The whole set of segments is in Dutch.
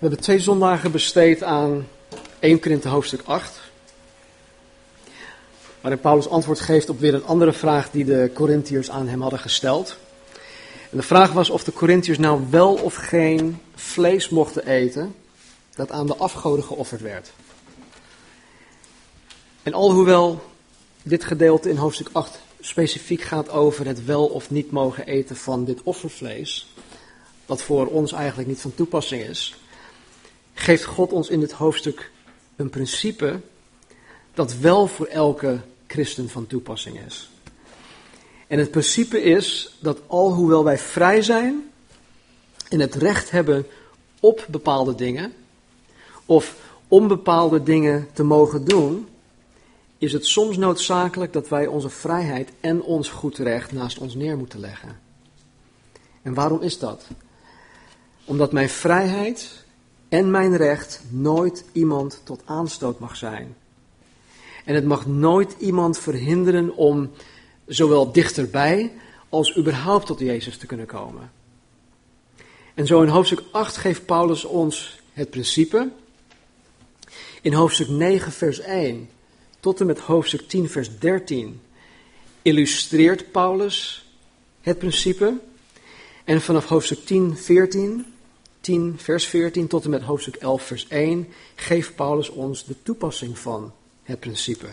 We hebben twee zondagen besteed aan 1 Korinthe hoofdstuk 8. Waarin Paulus antwoord geeft op weer een andere vraag die de Corinthiërs aan hem hadden gesteld. En de vraag was of de Corinthiërs nou wel of geen vlees mochten eten dat aan de afgoden geofferd werd. En alhoewel dit gedeelte in hoofdstuk 8 specifiek gaat over het wel of niet mogen eten van dit offervlees, wat voor ons eigenlijk niet van toepassing is, geeft God ons in dit hoofdstuk een principe dat wel voor elke christen van toepassing is. En het principe is dat alhoewel wij vrij zijn en het recht hebben op bepaalde dingen, of om bepaalde dingen te mogen doen, is het soms noodzakelijk dat wij onze vrijheid en ons goed recht naast ons neer moeten leggen. En waarom is dat? Omdat mijn vrijheid en mijn recht nooit iemand tot aanstoot mag zijn. En het mag nooit iemand verhinderen om zowel dichterbij als überhaupt tot Jezus te kunnen komen. En zo in hoofdstuk 8 geeft Paulus ons het principe. In hoofdstuk 9, vers 1 tot en met hoofdstuk 10, vers 13 illustreert Paulus het principe. En vanaf hoofdstuk 10, 14 10, vers 14 tot en met hoofdstuk 11, vers 1 geeft Paulus ons de toepassing van het principe.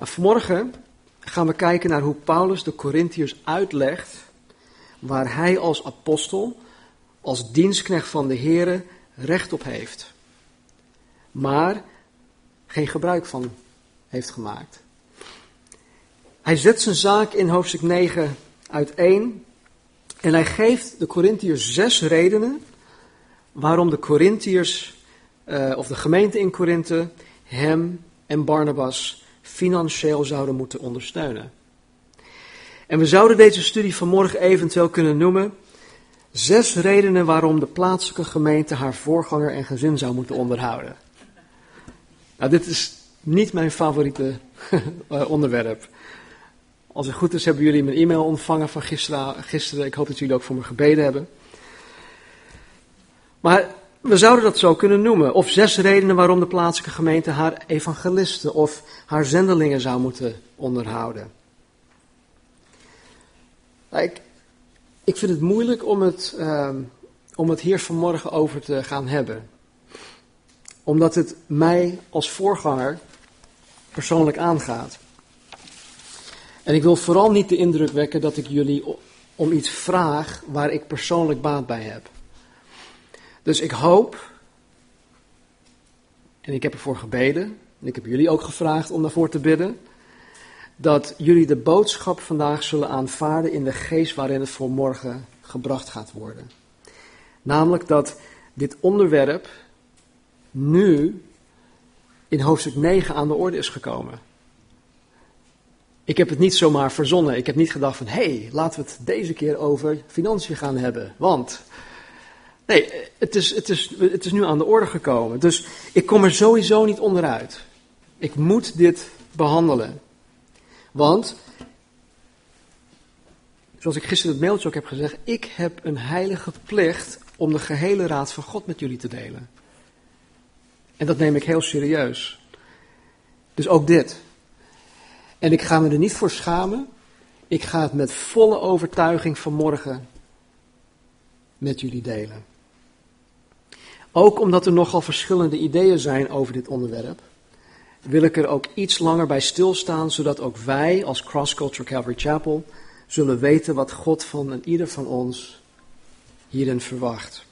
Vanmorgen gaan we kijken naar hoe Paulus de Corinthiërs uitlegt waar hij als apostel, als dienstknecht van de Here recht op heeft. Maar geen gebruik van heeft gemaakt. Hij zet zijn zaak in hoofdstuk 9 uiteen en hij geeft de Corinthiërs zes redenen waarom de Corinthiërs, uh, of de gemeente in Korinthe, hem en Barnabas financieel zouden moeten ondersteunen. En we zouden deze studie vanmorgen eventueel kunnen noemen zes redenen waarom de plaatselijke gemeente haar voorganger en gezin zou moeten onderhouden. Nou, dit is niet mijn favoriete eh, onderwerp. Als het goed is, hebben jullie mijn e-mail ontvangen van gisteren, gisteren. Ik hoop dat jullie ook voor me gebeden hebben. Maar we zouden dat zo kunnen noemen. Of zes redenen waarom de plaatselijke gemeente haar evangelisten of haar zendelingen zou moeten onderhouden. Ik, ik vind het moeilijk om het, uh, om het hier vanmorgen over te gaan hebben. Omdat het mij als voorganger persoonlijk aangaat. En ik wil vooral niet de indruk wekken dat ik jullie om iets vraag waar ik persoonlijk baat bij heb. Dus ik hoop, en ik heb ervoor gebeden, en ik heb jullie ook gevraagd om daarvoor te bidden, dat jullie de boodschap vandaag zullen aanvaarden in de geest waarin het voor morgen gebracht gaat worden. Namelijk dat dit onderwerp nu in hoofdstuk 9 aan de orde is gekomen. Ik heb het niet zomaar verzonnen. Ik heb niet gedacht van, hé, hey, laten we het deze keer over financiën gaan hebben. Want, nee, het is, het, is, het is nu aan de orde gekomen. Dus ik kom er sowieso niet onderuit. Ik moet dit behandelen. Want, zoals ik gisteren het mailtje ook heb gezegd, ik heb een heilige plicht om de gehele raad van God met jullie te delen. En dat neem ik heel serieus. Dus ook dit. En ik ga me er niet voor schamen. Ik ga het met volle overtuiging vanmorgen met jullie delen. Ook omdat er nogal verschillende ideeën zijn over dit onderwerp, wil ik er ook iets langer bij stilstaan, zodat ook wij als Cross Culture Calvary Chapel zullen weten wat God van ieder van ons hierin verwacht.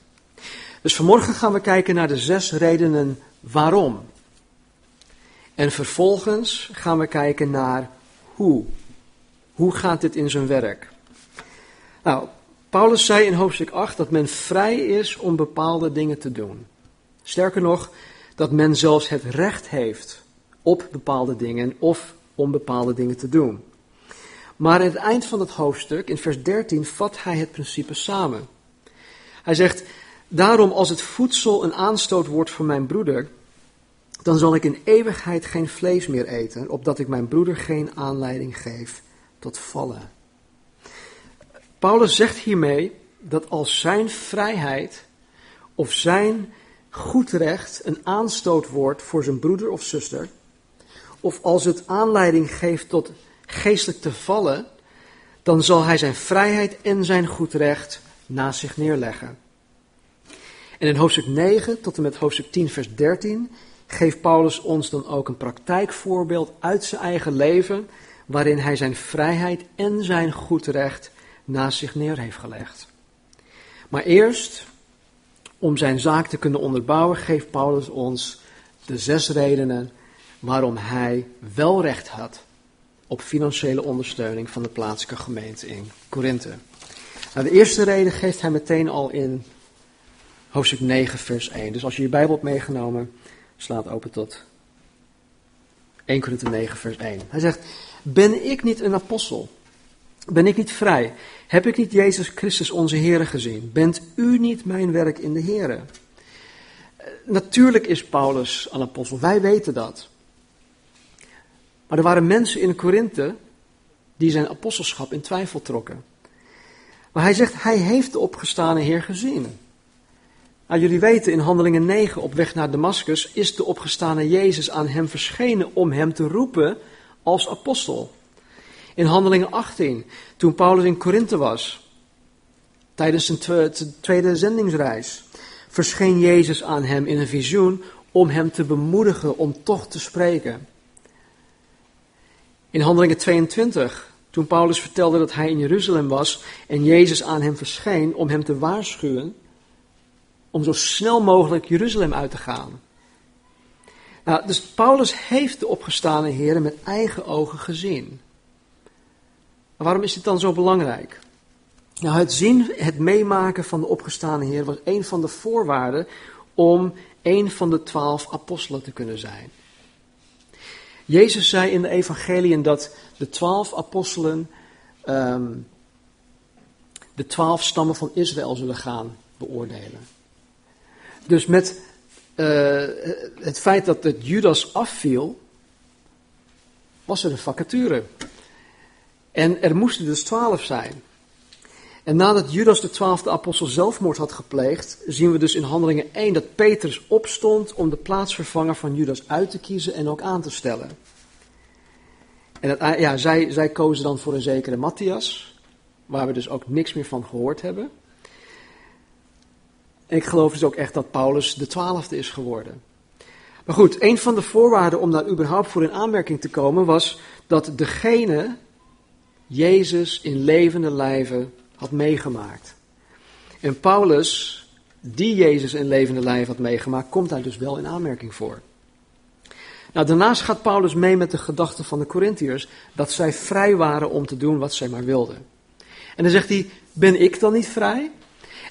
Dus vanmorgen gaan we kijken naar de zes redenen waarom. En vervolgens gaan we kijken naar hoe. Hoe gaat dit in zijn werk? Nou, Paulus zei in hoofdstuk 8 dat men vrij is om bepaalde dingen te doen. Sterker nog, dat men zelfs het recht heeft op bepaalde dingen of om bepaalde dingen te doen. Maar aan het eind van het hoofdstuk, in vers 13, vat hij het principe samen. Hij zegt, daarom als het voedsel een aanstoot wordt voor mijn broeder, dan zal ik in eeuwigheid geen vlees meer eten, opdat ik mijn broeder geen aanleiding geef tot vallen. Paulus zegt hiermee dat als zijn vrijheid of zijn goed recht een aanstoot wordt voor zijn broeder of zuster, of als het aanleiding geeft tot geestelijk te vallen, dan zal hij zijn vrijheid en zijn goed recht naast zich neerleggen. En in hoofdstuk 9 tot en met hoofdstuk 10, vers 13 geeft Paulus ons dan ook een praktijkvoorbeeld uit zijn eigen leven, waarin hij zijn vrijheid en zijn goed recht naast zich neer heeft gelegd. Maar eerst, om zijn zaak te kunnen onderbouwen, geeft Paulus ons de zes redenen waarom hij wel recht had op financiële ondersteuning van de plaatselijke gemeente in Korinthe. Nou, de eerste reden geeft hij meteen al in hoofdstuk 9, vers 1. Dus als je je Bijbel hebt meegenomen, slaat open tot 1 Korinthe 9, vers 1. Hij zegt, ben ik niet een apostel? Ben ik niet vrij? Heb ik niet Jezus Christus onze Heer gezien? Bent u niet mijn werk in de Heer? Natuurlijk is Paulus een apostel, wij weten dat. Maar er waren mensen in Korinthe die zijn apostelschap in twijfel trokken. Maar hij zegt, hij heeft de opgestane Heer gezien. Nou, jullie weten, in Handelingen 9 op weg naar Damascus is de opgestane Jezus aan hem verschenen om hem te roepen als apostel. In Handelingen 18, toen Paulus in Korinthe was, tijdens zijn tweede zendingsreis, verscheen Jezus aan hem in een visioen om hem te bemoedigen om toch te spreken. In Handelingen 22, toen Paulus vertelde dat hij in Jeruzalem was en Jezus aan hem verscheen om hem te waarschuwen om zo snel mogelijk Jeruzalem uit te gaan. Nou, dus Paulus heeft de opgestane heren met eigen ogen gezien. waarom is dit dan zo belangrijk? Nou, het zien, het meemaken van de opgestane Heer was een van de voorwaarden om een van de twaalf apostelen te kunnen zijn. Jezus zei in de evangeliën dat de twaalf apostelen ehm, de twaalf stammen van Israël zullen gaan beoordelen. Dus met uh, het feit dat het Judas afviel, was er een vacature. En er moesten dus twaalf zijn. En nadat Judas de twaalfde apostel zelfmoord had gepleegd, zien we dus in Handelingen 1 dat Petrus opstond om de plaatsvervanger van Judas uit te kiezen en ook aan te stellen. En dat, ja, zij, zij kozen dan voor een zekere Matthias, waar we dus ook niks meer van gehoord hebben. En ik geloof dus ook echt dat Paulus de twaalfde is geworden. Maar goed, een van de voorwaarden om daar überhaupt voor in aanmerking te komen was dat degene Jezus in levende lijven had meegemaakt. En Paulus, die Jezus in levende lijven had meegemaakt, komt daar dus wel in aanmerking voor. Nou, daarnaast gaat Paulus mee met de gedachte van de Corinthiërs dat zij vrij waren om te doen wat zij maar wilden. En dan zegt hij, ben ik dan niet vrij?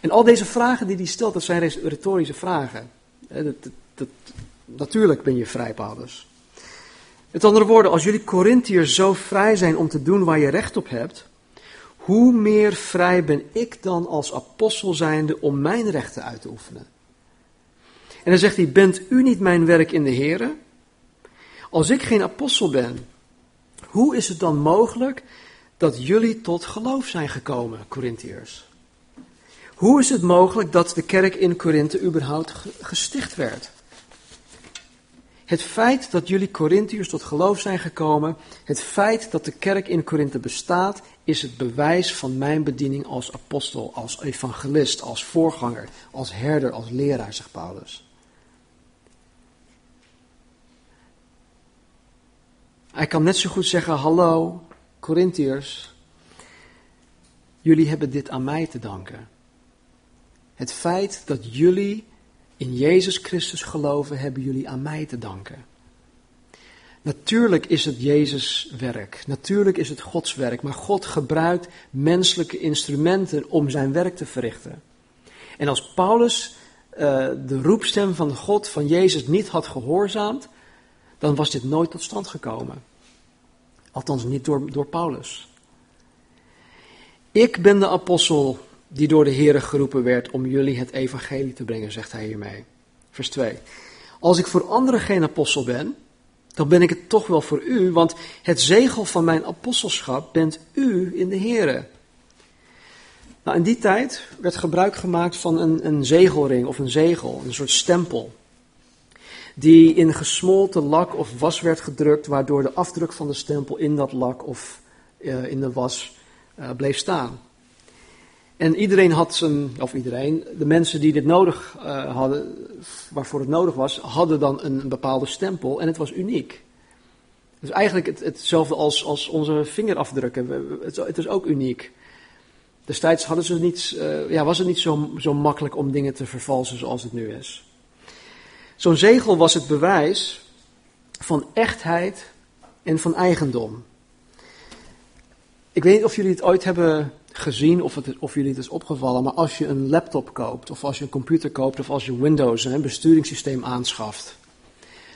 En al deze vragen die hij stelt, dat zijn retorische vragen. Dat, dat, natuurlijk ben je vrij, Paulus. Met andere woorden, als jullie Corinthiërs zo vrij zijn om te doen waar je recht op hebt, hoe meer vrij ben ik dan als apostel zijnde om mijn rechten uit te oefenen? En dan zegt hij, bent u niet mijn werk in de Here? Als ik geen apostel ben, hoe is het dan mogelijk dat jullie tot geloof zijn gekomen, Corinthiërs? Hoe is het mogelijk dat de kerk in Korinthe überhaupt gesticht werd? Het feit dat jullie Corinthiërs tot geloof zijn gekomen, het feit dat de kerk in Korinthe bestaat, is het bewijs van mijn bediening als apostel, als evangelist, als voorganger, als herder, als leraar, zegt Paulus. Hij kan net zo goed zeggen: Hallo, Corinthiërs, jullie hebben dit aan mij te danken. Het feit dat jullie in Jezus Christus geloven, hebben jullie aan mij te danken. Natuurlijk is het Jezus werk, natuurlijk is het Gods werk, maar God gebruikt menselijke instrumenten om zijn werk te verrichten. En als Paulus uh, de roepstem van God, van Jezus, niet had gehoorzaamd, dan was dit nooit tot stand gekomen. Althans niet door, door Paulus. Ik ben de apostel die door de Heer geroepen werd om jullie het evangelie te brengen, zegt hij hiermee. Vers 2. Als ik voor anderen geen apostel ben, dan ben ik het toch wel voor u, want het zegel van mijn apostelschap bent u in de Heer. Nou, in die tijd werd gebruik gemaakt van een, een zegelring of een zegel, een soort stempel. Die in gesmolten lak of was werd gedrukt, waardoor de afdruk van de stempel in dat lak of uh, in de was uh, bleef staan. En iedereen had zijn, of iedereen, de mensen die dit nodig uh, hadden, waarvoor het nodig was, hadden dan een, bepaalde stempel en het was uniek. Dus eigenlijk het, hetzelfde als, als onze vingerafdrukken. Het, het is ook uniek. Destijds hadden ze niet, uh, ja, was het niet zo, zo makkelijk om dingen te vervalsen zoals het nu is. Zo'n zegel was het bewijs van echtheid en van eigendom. Ik weet niet of jullie het ooit hebben gezien of, het, of jullie het is opgevallen, maar als je een laptop koopt, of als je een computer koopt, of als je Windows, een besturingssysteem aanschaft,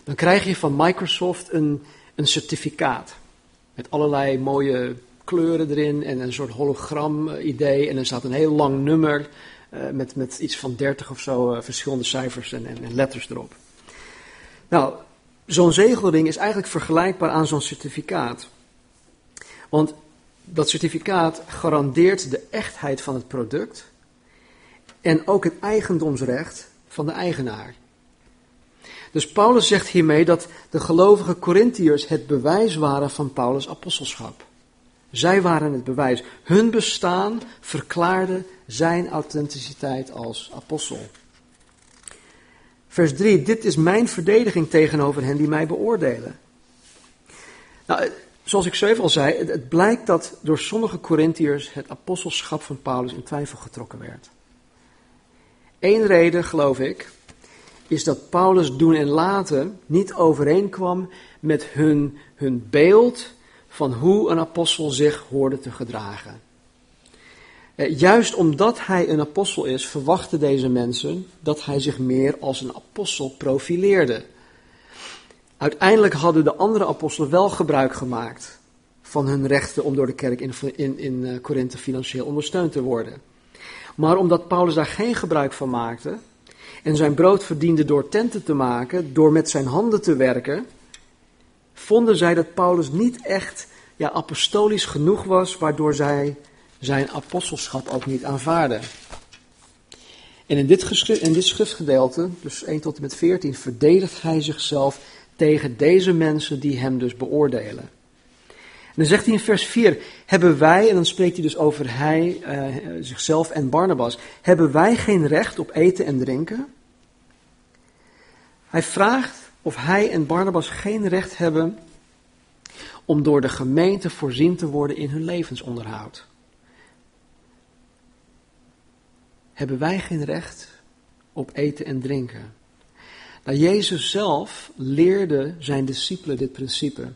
dan krijg je van Microsoft een, een certificaat. Met allerlei mooie kleuren erin en een soort hologram-idee. En er staat een heel lang nummer uh, met, met iets van 30 of zo uh, verschillende cijfers en, en, letters erop. Nou, zo'n zegelring is eigenlijk vergelijkbaar aan zo'n certificaat. Want dat certificaat garandeert de echtheid van het product en ook het eigendomsrecht van de eigenaar. Dus Paulus zegt hiermee dat de gelovige Corinthiërs het bewijs waren van Paulus' apostelschap. Zij waren het bewijs. Hun bestaan verklaarde zijn authenticiteit als apostel. Vers 3. Dit is mijn verdediging tegenover hen die mij beoordelen. Nou, zoals ik even al zei, het, het blijkt dat door sommige Corinthiërs het apostelschap van Paulus in twijfel getrokken werd. Eén reden, geloof ik, is dat Paulus doen en laten niet overeenkwam met hun, hun beeld van hoe een apostel zich hoorde te gedragen. Eh, juist omdat hij een apostel is, verwachten deze mensen dat hij zich meer als een apostel profileerde. Uiteindelijk hadden de andere apostelen wel gebruik gemaakt van hun rechten om door de kerk in, in, in uh, Korinthe financieel ondersteund te worden. Maar omdat Paulus daar geen gebruik van maakte en zijn brood verdiende door tenten te maken, door met zijn handen te werken, vonden zij dat Paulus niet echt ja, apostolisch genoeg was, waardoor zij zijn apostelschap ook niet aanvaarden. En in dit, in dit schriftgedeelte, dus 1 tot en met 14, verdedigt hij zichzelf tegen deze mensen die hem dus beoordelen. En dan zegt hij in vers 4, hebben wij, en dan spreekt hij dus over hij, uh, zichzelf en Barnabas, hebben wij geen recht op eten en drinken? Hij vraagt of hij en Barnabas geen recht hebben om door de gemeente voorzien te worden in hun levensonderhoud. Hebben wij geen recht op eten en drinken? Nou, Jezus zelf leerde zijn discipelen dit principe.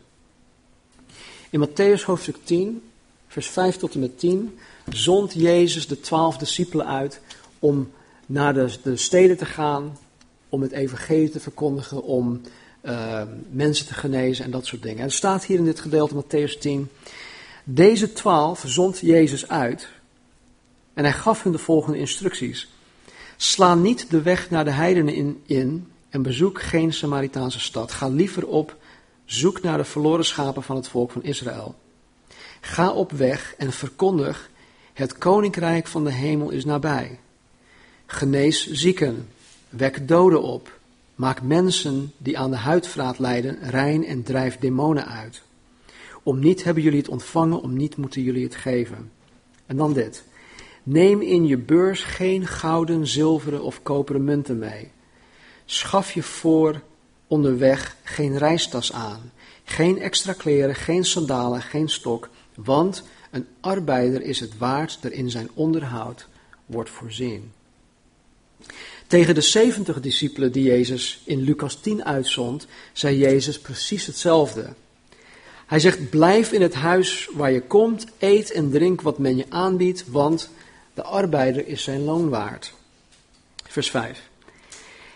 In Matthäus hoofdstuk 10, vers 5 tot en met 10, zond Jezus de twaalf discipelen uit om naar de, de steden te gaan, om het evangelie te verkondigen, om uh, mensen te genezen en dat soort dingen. En er staat hier in dit gedeelte, Matthäus 10, deze twaalf zond Jezus uit en hij gaf hun de volgende instructies. Sla niet de weg naar de heidenen in, in en bezoek geen Samaritaanse stad. Ga liever op zoek naar de verloren schapen van het volk van Israël. Ga op weg en verkondig, het koninkrijk van de hemel is nabij. Genees zieken, wek doden op, maak mensen die aan de huidvraat lijden rein en drijf demonen uit. Om niet hebben jullie het ontvangen, om niet moeten jullie het geven. En dan dit. Neem in je beurs geen gouden, zilveren of koperen munten mee. Schaf je voor onderweg geen reistas aan, geen extra kleren, geen sandalen, geen stok, want een arbeider is het waard dat in zijn onderhoud wordt voorzien. Tegen de zeventig discipelen die Jezus in Lucas 10 uitzond, zei Jezus precies hetzelfde. Hij zegt: Blijf in het huis waar je komt, eet en drink wat men je aanbiedt, want de arbeider is zijn loon waard. Vers 5.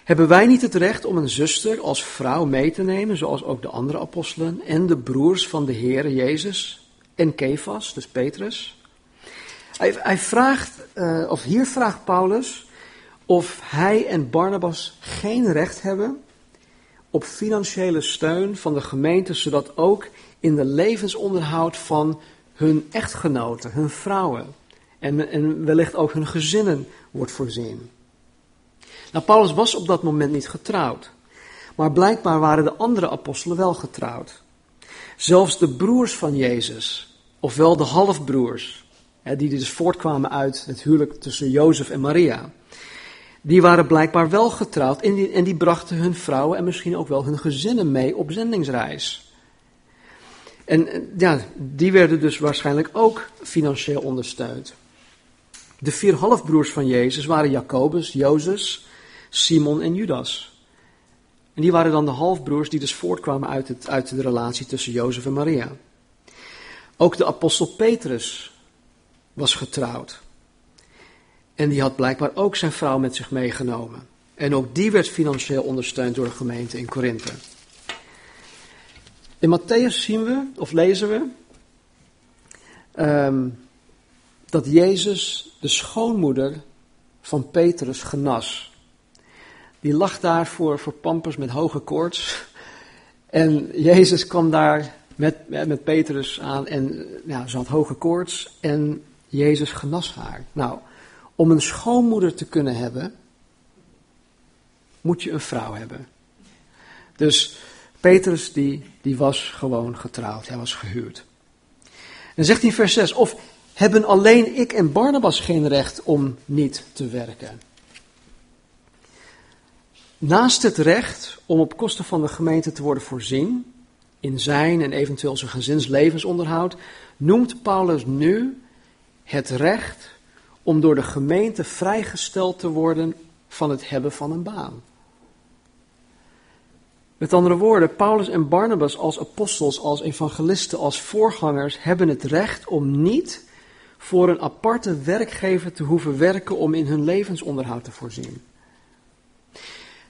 Hebben wij niet het recht om een zuster als vrouw mee te nemen, zoals ook de andere apostelen en de broers van de Heer Jezus en Kefas, dus Petrus? Hij, hij vraagt, uh, of hier vraagt Paulus of hij en Barnabas geen recht hebben op financiële steun van de gemeente, zodat ook in de levensonderhoud van hun echtgenoten, hun vrouwen En, en wellicht ook hun gezinnen wordt voorzien. Nou, Paulus was op dat moment niet getrouwd. Maar blijkbaar waren de andere apostelen wel getrouwd. Zelfs de broers van Jezus, ofwel de halfbroers, die dus voortkwamen uit het huwelijk tussen Jozef en Maria, die waren blijkbaar wel getrouwd en die, en die brachten hun vrouwen en misschien ook wel hun gezinnen mee op zendingsreis. En ja, die werden dus waarschijnlijk ook financieel ondersteund. De vier halfbroers van Jezus waren Jacobus, Jozef, Simon en Judas. En die waren dan de halfbroers die dus voortkwamen uit, het, uit de relatie tussen Jozef en Maria. Ook de apostel Petrus was getrouwd. En die had blijkbaar ook zijn vrouw met zich meegenomen. En ook die werd financieel ondersteund door de gemeente in Korinthe. In Matthäus zien we, of lezen we, um, dat Jezus de schoonmoeder van Petrus genas. Die lag daar voor, voor pampers met hoge koorts. En Jezus kwam daar met, met Petrus aan en ja, ze had hoge koorts en Jezus genas haar. Nou, om een schoonmoeder te kunnen hebben, moet je een vrouw hebben. Dus Petrus die, die was gewoon getrouwd, hij was gehuurd. En zegt hij in vers 6, of hebben alleen ik en Barnabas geen recht om niet te werken? Naast het recht om op kosten van de gemeente te worden voorzien, in zijn en eventueel zijn gezinslevensonderhoud, noemt Paulus nu het recht om door de gemeente vrijgesteld te worden van het hebben van een baan. Met andere woorden, Paulus en Barnabas als apostels, als evangelisten, als voorgangers hebben het recht om niet voor een aparte werkgever te hoeven werken om in hun levensonderhoud te voorzien.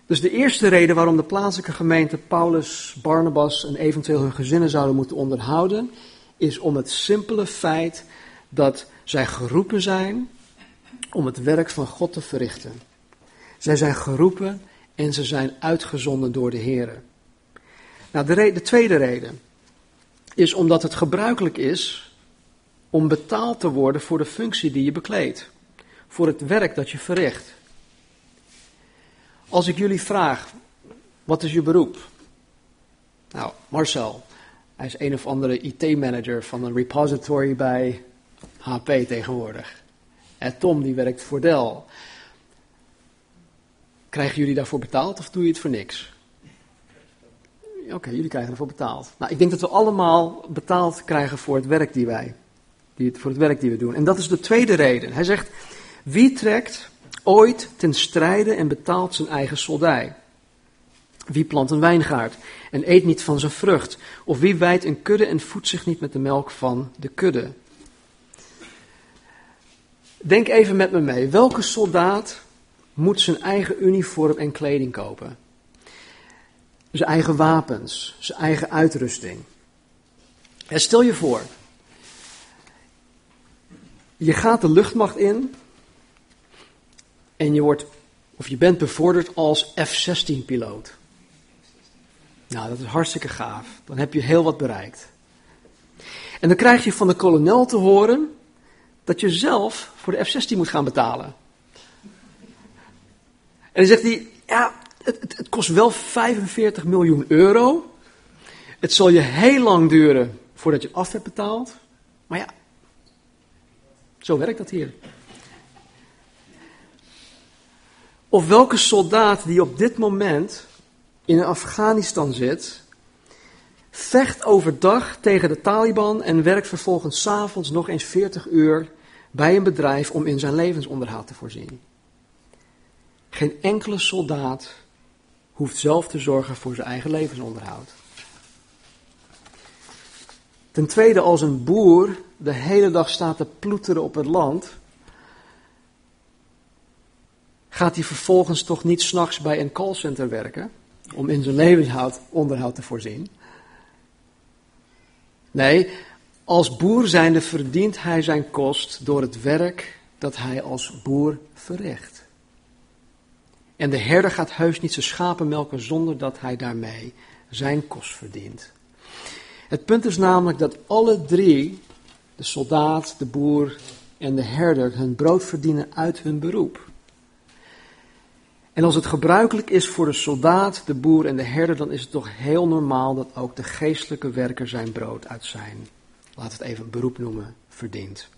Dus de eerste reden waarom de plaatselijke gemeente Paulus, Barnabas en eventueel hun gezinnen zouden moeten onderhouden, is om het simpele feit dat zij geroepen zijn om het werk van God te verrichten. Zij zijn geroepen en ze zijn uitgezonden door de Heer. Nou, de, de tweede reden is omdat het gebruikelijk is om betaald te worden voor de functie die je bekleedt, voor het werk dat je verricht. Als ik jullie vraag, wat is je beroep? Nou, Marcel, hij is een of andere IT-manager van een repository bij HP tegenwoordig. En Tom die werkt voor Dell. Krijgen jullie daarvoor betaald of doe je het voor niks? Oké, jullie krijgen ervoor betaald. Nou, ik denk dat we allemaal betaald krijgen voor het werk die wij, die, voor het werk die we doen. En dat is de tweede reden. Hij zegt, wie trekt ooit ten strijde en betaalt zijn eigen soldij? Wie plant een wijngaard en eet niet van zijn vrucht? Of wie wijdt een kudde en voedt zich niet met de melk van de kudde? Denk even met me mee. Welke soldaat moet zijn eigen uniform en kleding kopen? Zijn eigen wapens, zijn eigen uitrusting. En stel je voor, je gaat de luchtmacht in en je wordt, of je bent bevorderd als F-16-piloot. Nou, dat is hartstikke gaaf. Dan heb je heel wat bereikt. En dan krijg je van de kolonel te horen dat je zelf voor de F-16 moet gaan betalen. En dan zegt hij, ja, het, het, het, kost wel 45 miljoen euro. Het zal je heel lang duren voordat je af hebt betaald. Maar ja, zo werkt dat hier. Of welke soldaat die op dit moment in Afghanistan zit, vecht overdag tegen de Taliban en werkt vervolgens s'avonds nog eens 40 uur bij een bedrijf om in zijn levensonderhoud te voorzien. Geen enkele soldaat hoeft zelf te zorgen voor zijn eigen levensonderhoud. Ten tweede, als een boer de hele dag staat te ploeteren op het land, gaat hij vervolgens toch niet s'nachts bij een callcenter werken om in zijn levensonderhoud te voorzien. Nee, als boer zijnde verdient hij zijn kost door het werk dat hij als boer verricht. En de herder gaat heus niet zijn schapen melken zonder dat hij daarmee zijn kost verdient. Het punt is namelijk dat alle drie, de soldaat, de boer en de herder hun brood verdienen uit hun beroep. En als het gebruikelijk is voor de soldaat, de boer en de herder, dan is het toch heel normaal dat ook de geestelijke werker zijn brood uit zijn, laat het even beroep noemen, verdient.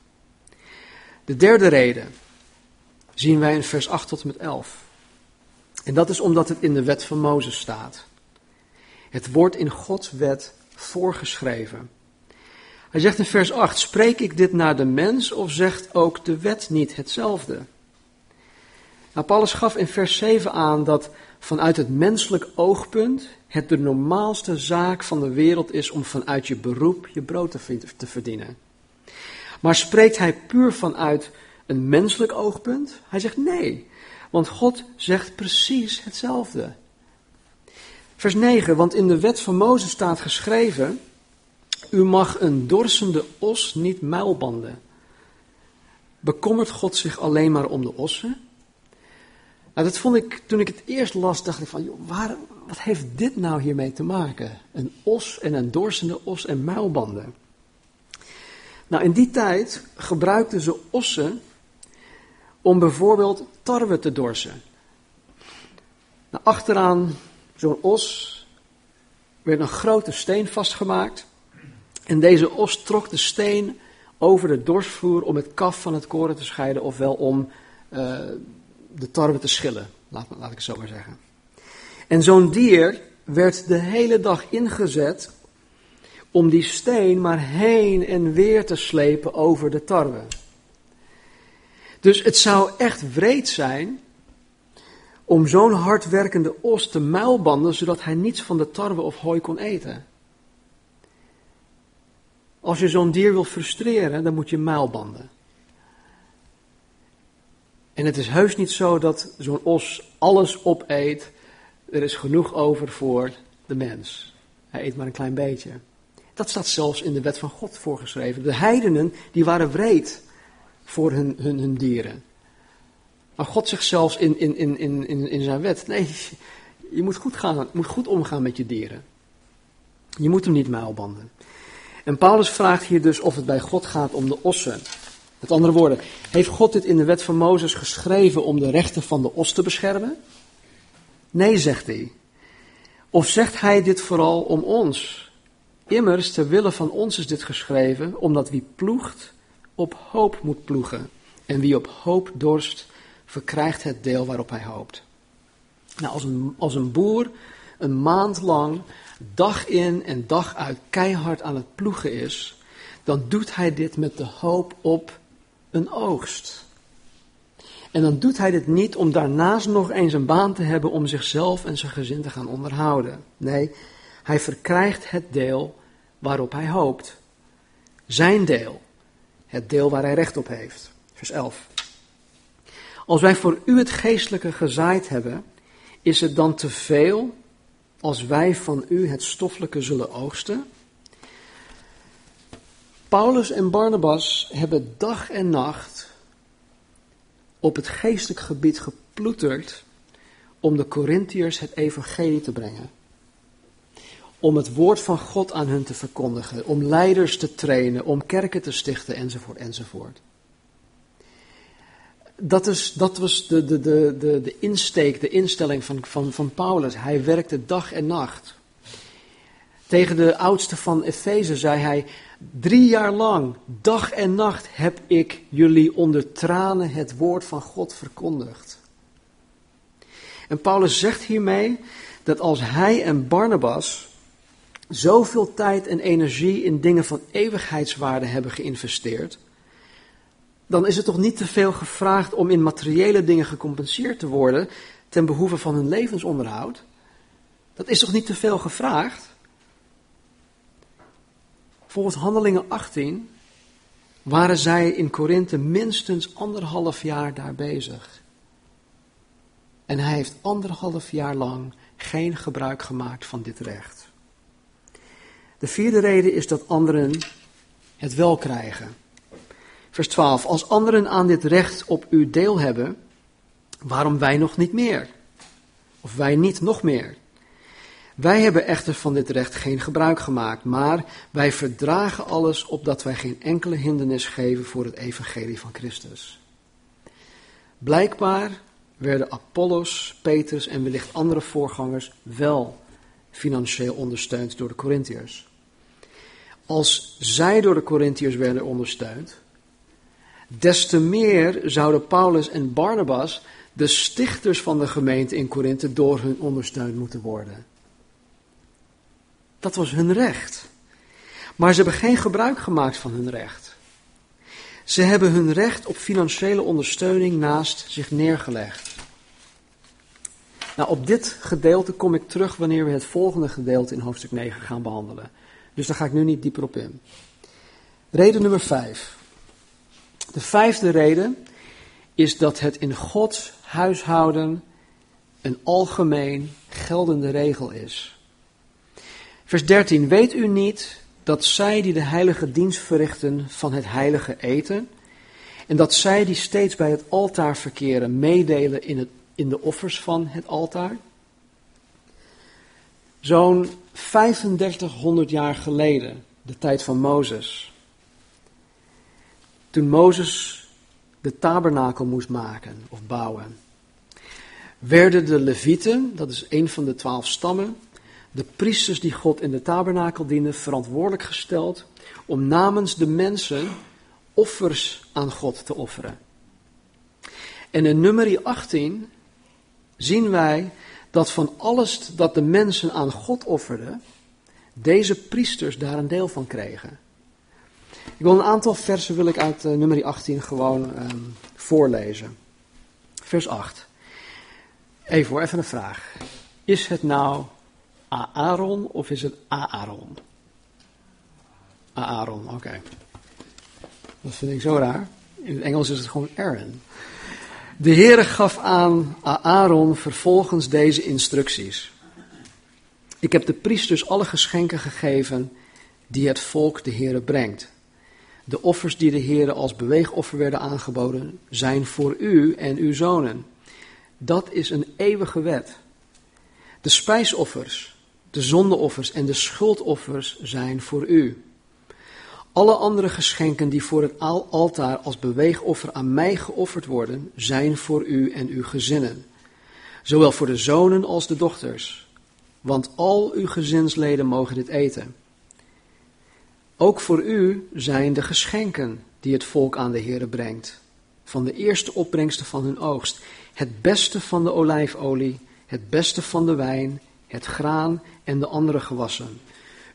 De derde reden zien wij in vers 8 tot en met 11. En dat is omdat het in de wet van Mozes staat. Het wordt in Gods wet voorgeschreven. Hij zegt in vers 8: Spreek ik dit naar de mens of zegt ook de wet niet hetzelfde? Paulus gaf in vers 7 aan dat vanuit het menselijk oogpunt het de normaalste zaak van de wereld is om vanuit je beroep je brood te verdienen. Maar spreekt hij puur vanuit een menselijk oogpunt? Hij zegt nee, want God zegt precies hetzelfde. Vers 9, want in de wet van Mozes staat geschreven, u mag een dorsende os niet muilbanden. Bekommert God zich alleen maar om de ossen? Nou, dat vond ik, toen ik het eerst las, dacht ik van, joh, wat heeft dit nou hiermee te maken? Een os en een dorsende os en muilbanden. Nou, in die tijd gebruikten ze ossen om bijvoorbeeld tarwe te dorsen. Nou, achteraan zo'n os werd een grote steen vastgemaakt. En deze os trok de steen over de dorsvloer om het kaf van het koren te scheiden, ofwel om uh, de tarwe te schillen, laat, laat ik het zo maar zeggen. En zo'n dier werd de hele dag ingezet om die steen maar heen en weer te slepen over de tarwe. Dus het zou echt wreed zijn om zo'n hardwerkende os te muilbanden, zodat hij niets van de tarwe of hooi kon eten. Als je zo'n dier wil frustreren, dan moet je muilbanden. En het is heus niet zo dat zo'n os alles opeet. Er is genoeg over voor de mens. Hij eet maar een klein beetje. Dat staat zelfs in de wet van God voorgeschreven. De heidenen, die waren wreed voor hun, hun, hun dieren. Maar God zegt zelfs in, in, in, in, in zijn wet, nee, je moet goed, gaan, moet goed omgaan met je dieren. Je moet hem niet muilbanden. En Paulus vraagt hier dus of het bij God gaat om de ossen. Met andere woorden, heeft God dit in de wet van Mozes geschreven om de rechten van de os te beschermen? Nee, zegt hij. Of zegt hij dit vooral om ons? Immers, ter wille van ons is dit geschreven, omdat wie ploegt, op hoop moet ploegen. En wie op hoop dorst, verkrijgt het deel waarop hij hoopt. Nou, als een, als een boer een maand lang, dag in en dag uit, keihard aan het ploegen is, dan doet hij dit met de hoop op een oogst. En dan doet hij dit niet om daarnaast nog eens een baan te hebben om zichzelf en zijn gezin te gaan onderhouden. Nee, hij verkrijgt het deel waarop hij hoopt. Zijn deel. Het deel waar hij recht op heeft. Vers 11. Als wij voor u het geestelijke gezaaid hebben, is het dan te veel als wij van u het stoffelijke zullen oogsten? Paulus en Barnabas hebben dag en nacht op het geestelijk gebied geploeterd om de Corinthiërs het evangelie te brengen. Om het woord van God aan hun te verkondigen, om leiders te trainen, om kerken te stichten enzovoort enzovoort. Dat, is, dat was de, de, de, de, de insteek, de instelling van, van, van Paulus. Hij werkte dag en nacht. Tegen de oudste van Efeze zei hij: Drie jaar lang, dag en nacht, heb ik jullie onder tranen het woord van God verkondigd. En Paulus zegt hiermee dat als hij en Barnabas zoveel tijd en energie in dingen van eeuwigheidswaarde hebben geïnvesteerd, dan is het toch niet te veel gevraagd om in materiële dingen gecompenseerd te worden ten behoeve van hun levensonderhoud? Dat is toch niet te veel gevraagd? Volgens Handelingen 18 waren zij in Korinthe minstens anderhalf jaar daar bezig. En hij heeft anderhalf jaar lang geen gebruik gemaakt van dit recht. De vierde reden is dat anderen het wel krijgen. Vers 12. Als anderen aan dit recht op u deel hebben, waarom wij nog niet meer? Of wij niet nog meer? Wij hebben echter van dit recht geen gebruik gemaakt, maar wij verdragen alles opdat wij geen enkele hindernis geven voor het evangelie van Christus. Blijkbaar werden Apollos, Petrus en wellicht andere voorgangers wel financieel ondersteund door de Corinthiërs. Als zij door de Corinthiërs werden ondersteund, des te meer zouden Paulus en Barnabas, de stichters van de gemeente in Korinthe, door hun ondersteund moeten worden. Dat was hun recht. Maar ze hebben geen gebruik gemaakt van hun recht. Ze hebben hun recht op financiële ondersteuning naast zich neergelegd. Nou, op dit gedeelte kom ik terug wanneer we het volgende gedeelte in hoofdstuk 9 gaan behandelen. Dus daar ga ik nu niet dieper op in. Reden nummer 5. De vijfde reden is dat het in Gods huishouden een algemeen geldende regel is. Vers 13. Weet u niet dat zij die de heilige dienst verrichten van het heilige eten, en dat zij die steeds bij het altaar verkeren meedelen in, het, in de offers van het altaar? Zo'n 3500 jaar geleden, de tijd van Mozes, toen Mozes de tabernakel moest maken of bouwen, werden de Levieten, dat is een van de twaalf stammen, de priesters die God in de tabernakel dienden, verantwoordelijk gesteld om namens de mensen offers aan God te offeren. En in nummer 18 zien wij dat van alles dat de mensen aan God offerden, deze priesters daar een deel van kregen. Ik wil een aantal versen wil ik uit uh, nummer 18 gewoon um, voorlezen. Vers 8. Even hoor, even een vraag. Is het nou Aaron of is het Aaron? Aaron, oké. Dat vind ik zo raar. In het Engels is het gewoon Aaron. De Heere gaf aan Aaron vervolgens deze instructies. Ik heb de priesters alle geschenken gegeven die het volk de Heere brengt. De offers die de Heere als beweegoffer werden aangeboden, zijn voor u en uw zonen. Dat is een eeuwige wet. De spijsoffers, de zondeoffers en de schuldoffers zijn voor u. Alle andere geschenken die voor het altaar als beweegoffer aan mij geofferd worden, zijn voor u en uw gezinnen. Zowel voor de zonen als de dochters. Want al uw gezinsleden mogen dit eten. Ook voor u zijn de geschenken die het volk aan de Heere brengt. Van de eerste opbrengsten van hun oogst. Het beste van de olijfolie, het beste van de wijn, het graan en de andere gewassen.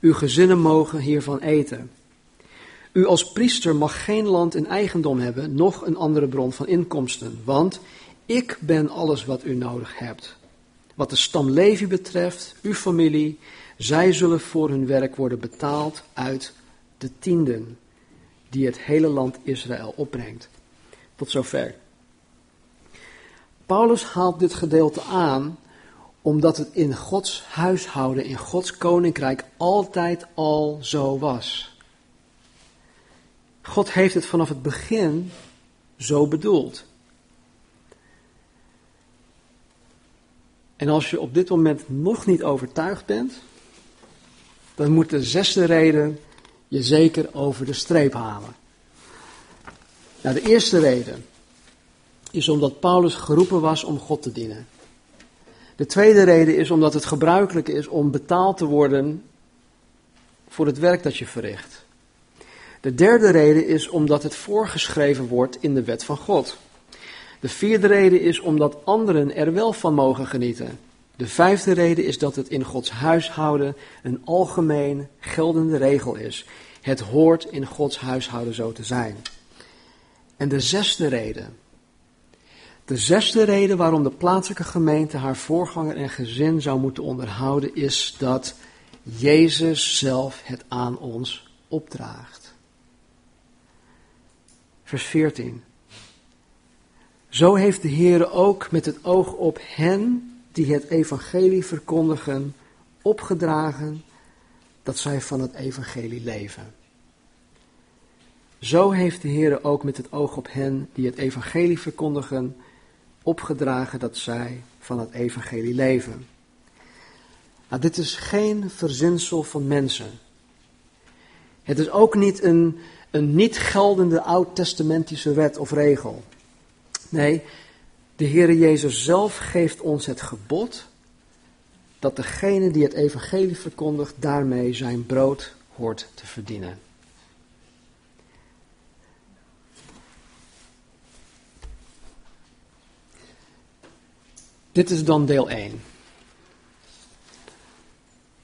Uw gezinnen mogen hiervan eten. U als priester mag geen land in eigendom hebben, noch een andere bron van inkomsten, want ik ben alles wat u nodig hebt. Wat de stam Levi betreft, uw familie, zij zullen voor hun werk worden betaald uit de tienden die het hele land Israël opbrengt. Tot zover. Paulus haalt dit gedeelte aan omdat het in Gods huishouden, in Gods koninkrijk altijd al zo was. God heeft het vanaf het begin zo bedoeld. En als je op dit moment nog niet overtuigd bent, dan moet de zesde reden je zeker over de streep halen. Nou, de eerste reden is omdat Paulus geroepen was om God te dienen. De tweede reden is omdat het gebruikelijk is om betaald te worden voor het werk dat je verricht. De derde reden is omdat het voorgeschreven wordt in de wet van God. De vierde reden is omdat anderen er wel van mogen genieten. De vijfde reden is dat het in Gods huishouden een algemeen geldende regel is. Het hoort in Gods huishouden zo te zijn. En de zesde reden. De zesde reden waarom de plaatselijke gemeente haar voorganger en gezin zou moeten onderhouden is dat Jezus zelf het aan ons opdraagt. Vers 14. Zo heeft de Heer ook met het oog op hen die het evangelie verkondigen opgedragen dat zij van het evangelie leven. Zo heeft de Heer ook met het oog op hen die het evangelie verkondigen opgedragen dat zij van het evangelie leven. Nou, dit is geen verzinsel van mensen. Het is ook niet een, een niet geldende oud-testamentische wet of regel. Nee, de Heere Jezus zelf geeft ons het gebod dat degene die het evangelie verkondigt daarmee zijn brood hoort te verdienen. Dit is dan deel 1.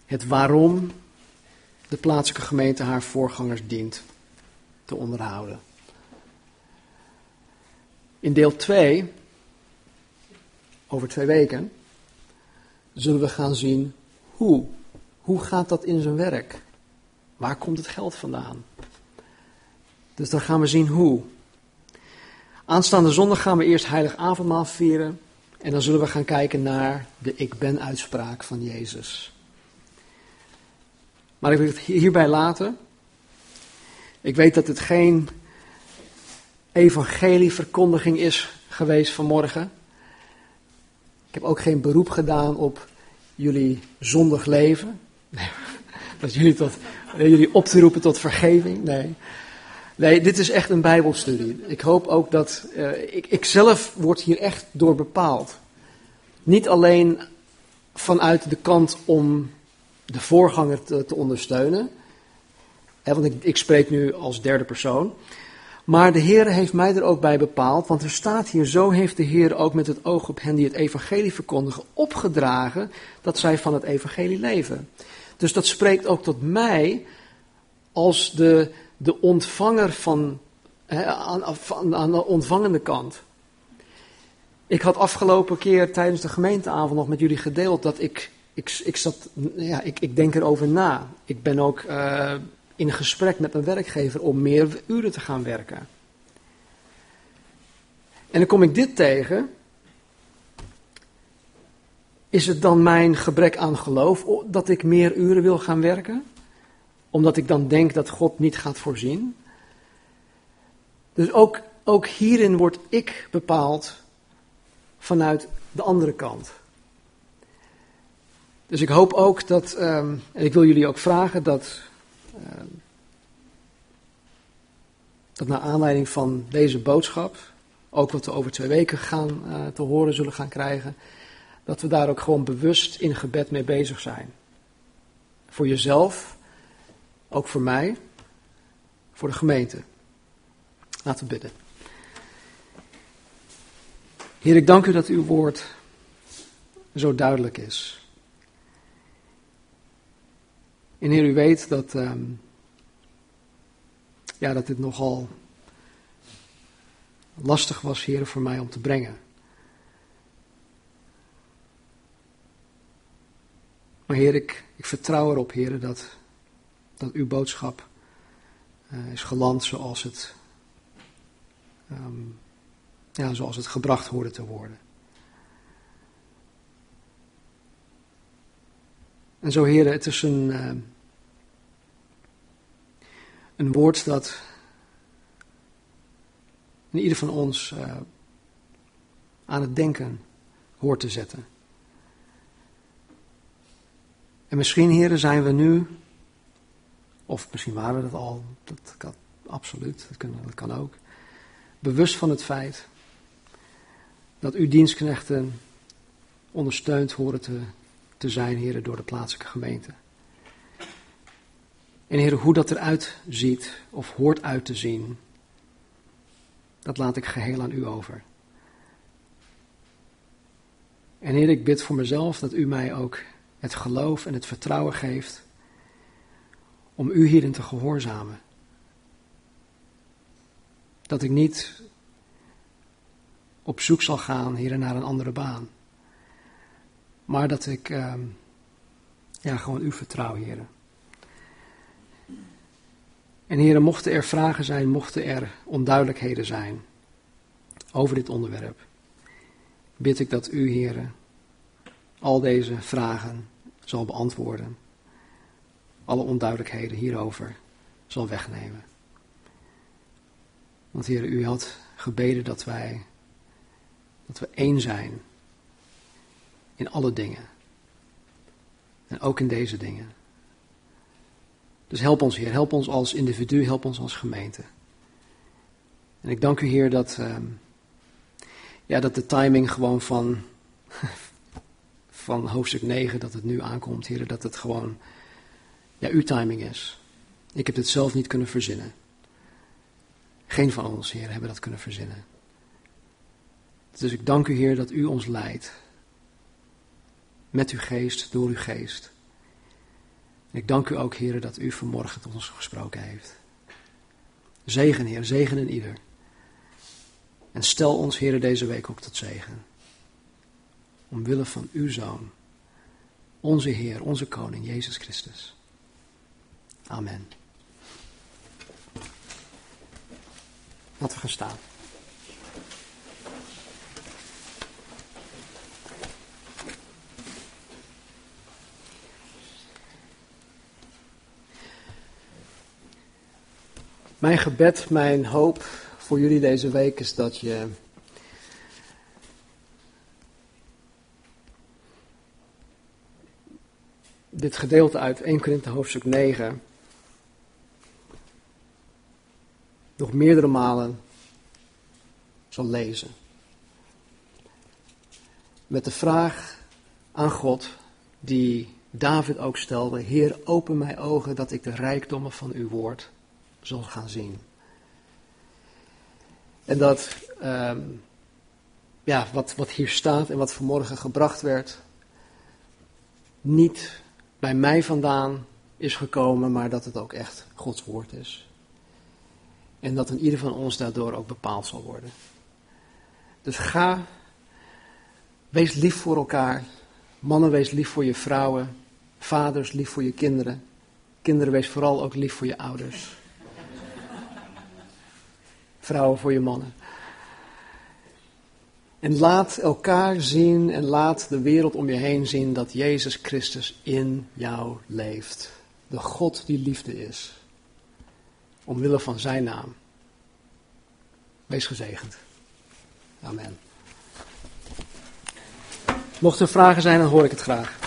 Het waarom de plaatselijke gemeente haar voorgangers dient te onderhouden. In deel 2, over twee weken, zullen we gaan zien hoe. Hoe gaat dat in zijn werk? Waar komt het geld vandaan? Dus dan gaan we zien hoe. Aanstaande zondag gaan we eerst heilig avondmaal vieren. En dan zullen we gaan kijken naar de ik ben uitspraak van Jezus. Maar ik wil het hierbij laten. Ik weet dat het geen evangelieverkondiging is geweest vanmorgen. Ik heb ook geen beroep gedaan op jullie zondig leven. Nee, dat jullie, tot, jullie op te roepen tot vergeving. Nee. Nee, dit is echt een Bijbelstudie. Ik hoop ook dat. Uh, ik, ik zelf word hier echt door bepaald. Niet alleen vanuit de kant om de voorganger te, te ondersteunen. Want ik, ik spreek nu als derde persoon. Maar de Heer heeft mij er ook bij bepaald, want er staat hier, zo heeft de Heer ook met het oog op hen die het evangelie verkondigen opgedragen, dat zij van het evangelie leven. Dus dat spreekt ook tot mij als de, de ontvanger van, aan, aan de ontvangende kant. Ik had afgelopen keer tijdens de gemeenteavond nog met jullie gedeeld dat ik, ik, ik zat, ja, ik, ik denk erover na. Ik ben ook uh, in gesprek met mijn werkgever om meer uren te gaan werken. En dan kom ik dit tegen. Is het dan mijn gebrek aan geloof dat ik meer uren wil gaan werken? Omdat ik dan denk dat God niet gaat voorzien? Dus ook, ook hierin word ik bepaald vanuit de andere kant. Dus ik hoop ook dat, um, en ik wil jullie ook vragen dat Ehm, dat naar aanleiding van deze boodschap, ook wat we over twee weken gaan uh, te horen zullen gaan krijgen, dat we daar ook gewoon bewust in gebed mee bezig zijn. Voor jezelf, ook voor mij, voor de gemeente. Laten we bidden. Heer, ik dank u dat uw woord zo duidelijk is. En Heer, u weet dat, um, ja, dat dit nogal lastig was, Heer, voor mij om te brengen. Maar Heer, ik, ik vertrouw erop, Heer, dat, dat uw boodschap uh, is geland zoals het, um, ja, zoals het gebracht hoorde te worden. En zo, heren, het is een, uh, een woord dat in ieder van ons uh, aan het denken hoort te zetten. En misschien, heren, zijn we nu, of misschien waren we dat al, dat kan absoluut, dat kan, ook, bewust van het feit dat uw dienstknechten ondersteund horen te te zijn, heren, door de plaatselijke gemeente. En heren, hoe dat eruit ziet of hoort uit te zien, dat laat ik geheel aan u over. En Heer, ik bid voor mezelf dat u mij ook het geloof en het vertrouwen geeft om u hierin te gehoorzamen. Dat ik niet op zoek zal gaan, hier naar een andere baan. Maar dat ik uh, ja, gewoon u vertrouw, heren. En heren, mochten er vragen zijn, mochten er onduidelijkheden zijn over dit onderwerp, bid ik dat u, heren, al deze vragen zal beantwoorden. Alle onduidelijkheden hierover zal wegnemen. Want heren, u had gebeden dat wij, dat we één zijn in alle dingen. En ook in deze dingen. Dus help ons, Heer. Help ons als individu, help ons als gemeente. En ik dank u, Heer, dat, ehm, ja, dat de timing gewoon van, van hoofdstuk 9, dat het nu aankomt, Heer, dat het gewoon ja, uw timing is. Ik heb dit zelf niet kunnen verzinnen. Geen van ons, Heer, hebben dat kunnen verzinnen. Dus ik dank u, Heer, dat u ons leidt. Met uw geest, door uw geest. ik dank u ook, Heer, dat u vanmorgen tot ons gesproken heeft. Zegen, Heer, zegen in ieder. En stel ons, Heer, deze week ook tot zegen. Omwille van uw Zoon, onze Heer, onze Koning, Jezus Christus. Amen. Laten we gaan staan. Mijn gebed, mijn hoop voor jullie deze week is dat je dit gedeelte uit 1 Korinthe hoofdstuk 9 nog meerdere malen zal lezen. Met de vraag aan God die David ook stelde: Heer, open mijn ogen dat ik de rijkdommen van uw woord zal gaan zien. En dat ehm, ja, wat, wat hier staat en wat vanmorgen gebracht werd, niet bij mij vandaan is gekomen, maar dat het ook echt Gods woord is. En dat in ieder van ons daardoor ook bepaald zal worden. Dus ga, wees lief voor elkaar. Mannen, wees lief voor je vrouwen. Vaders, lief voor je kinderen. Kinderen, wees vooral ook lief voor je ouders. Vrouwen voor je mannen. En laat elkaar zien en laat de wereld om je heen zien dat Jezus Christus in jou leeft. De God die liefde is omwille van zijn naam. Wees gezegend. Amen. Mocht er vragen zijn, dan hoor ik het graag.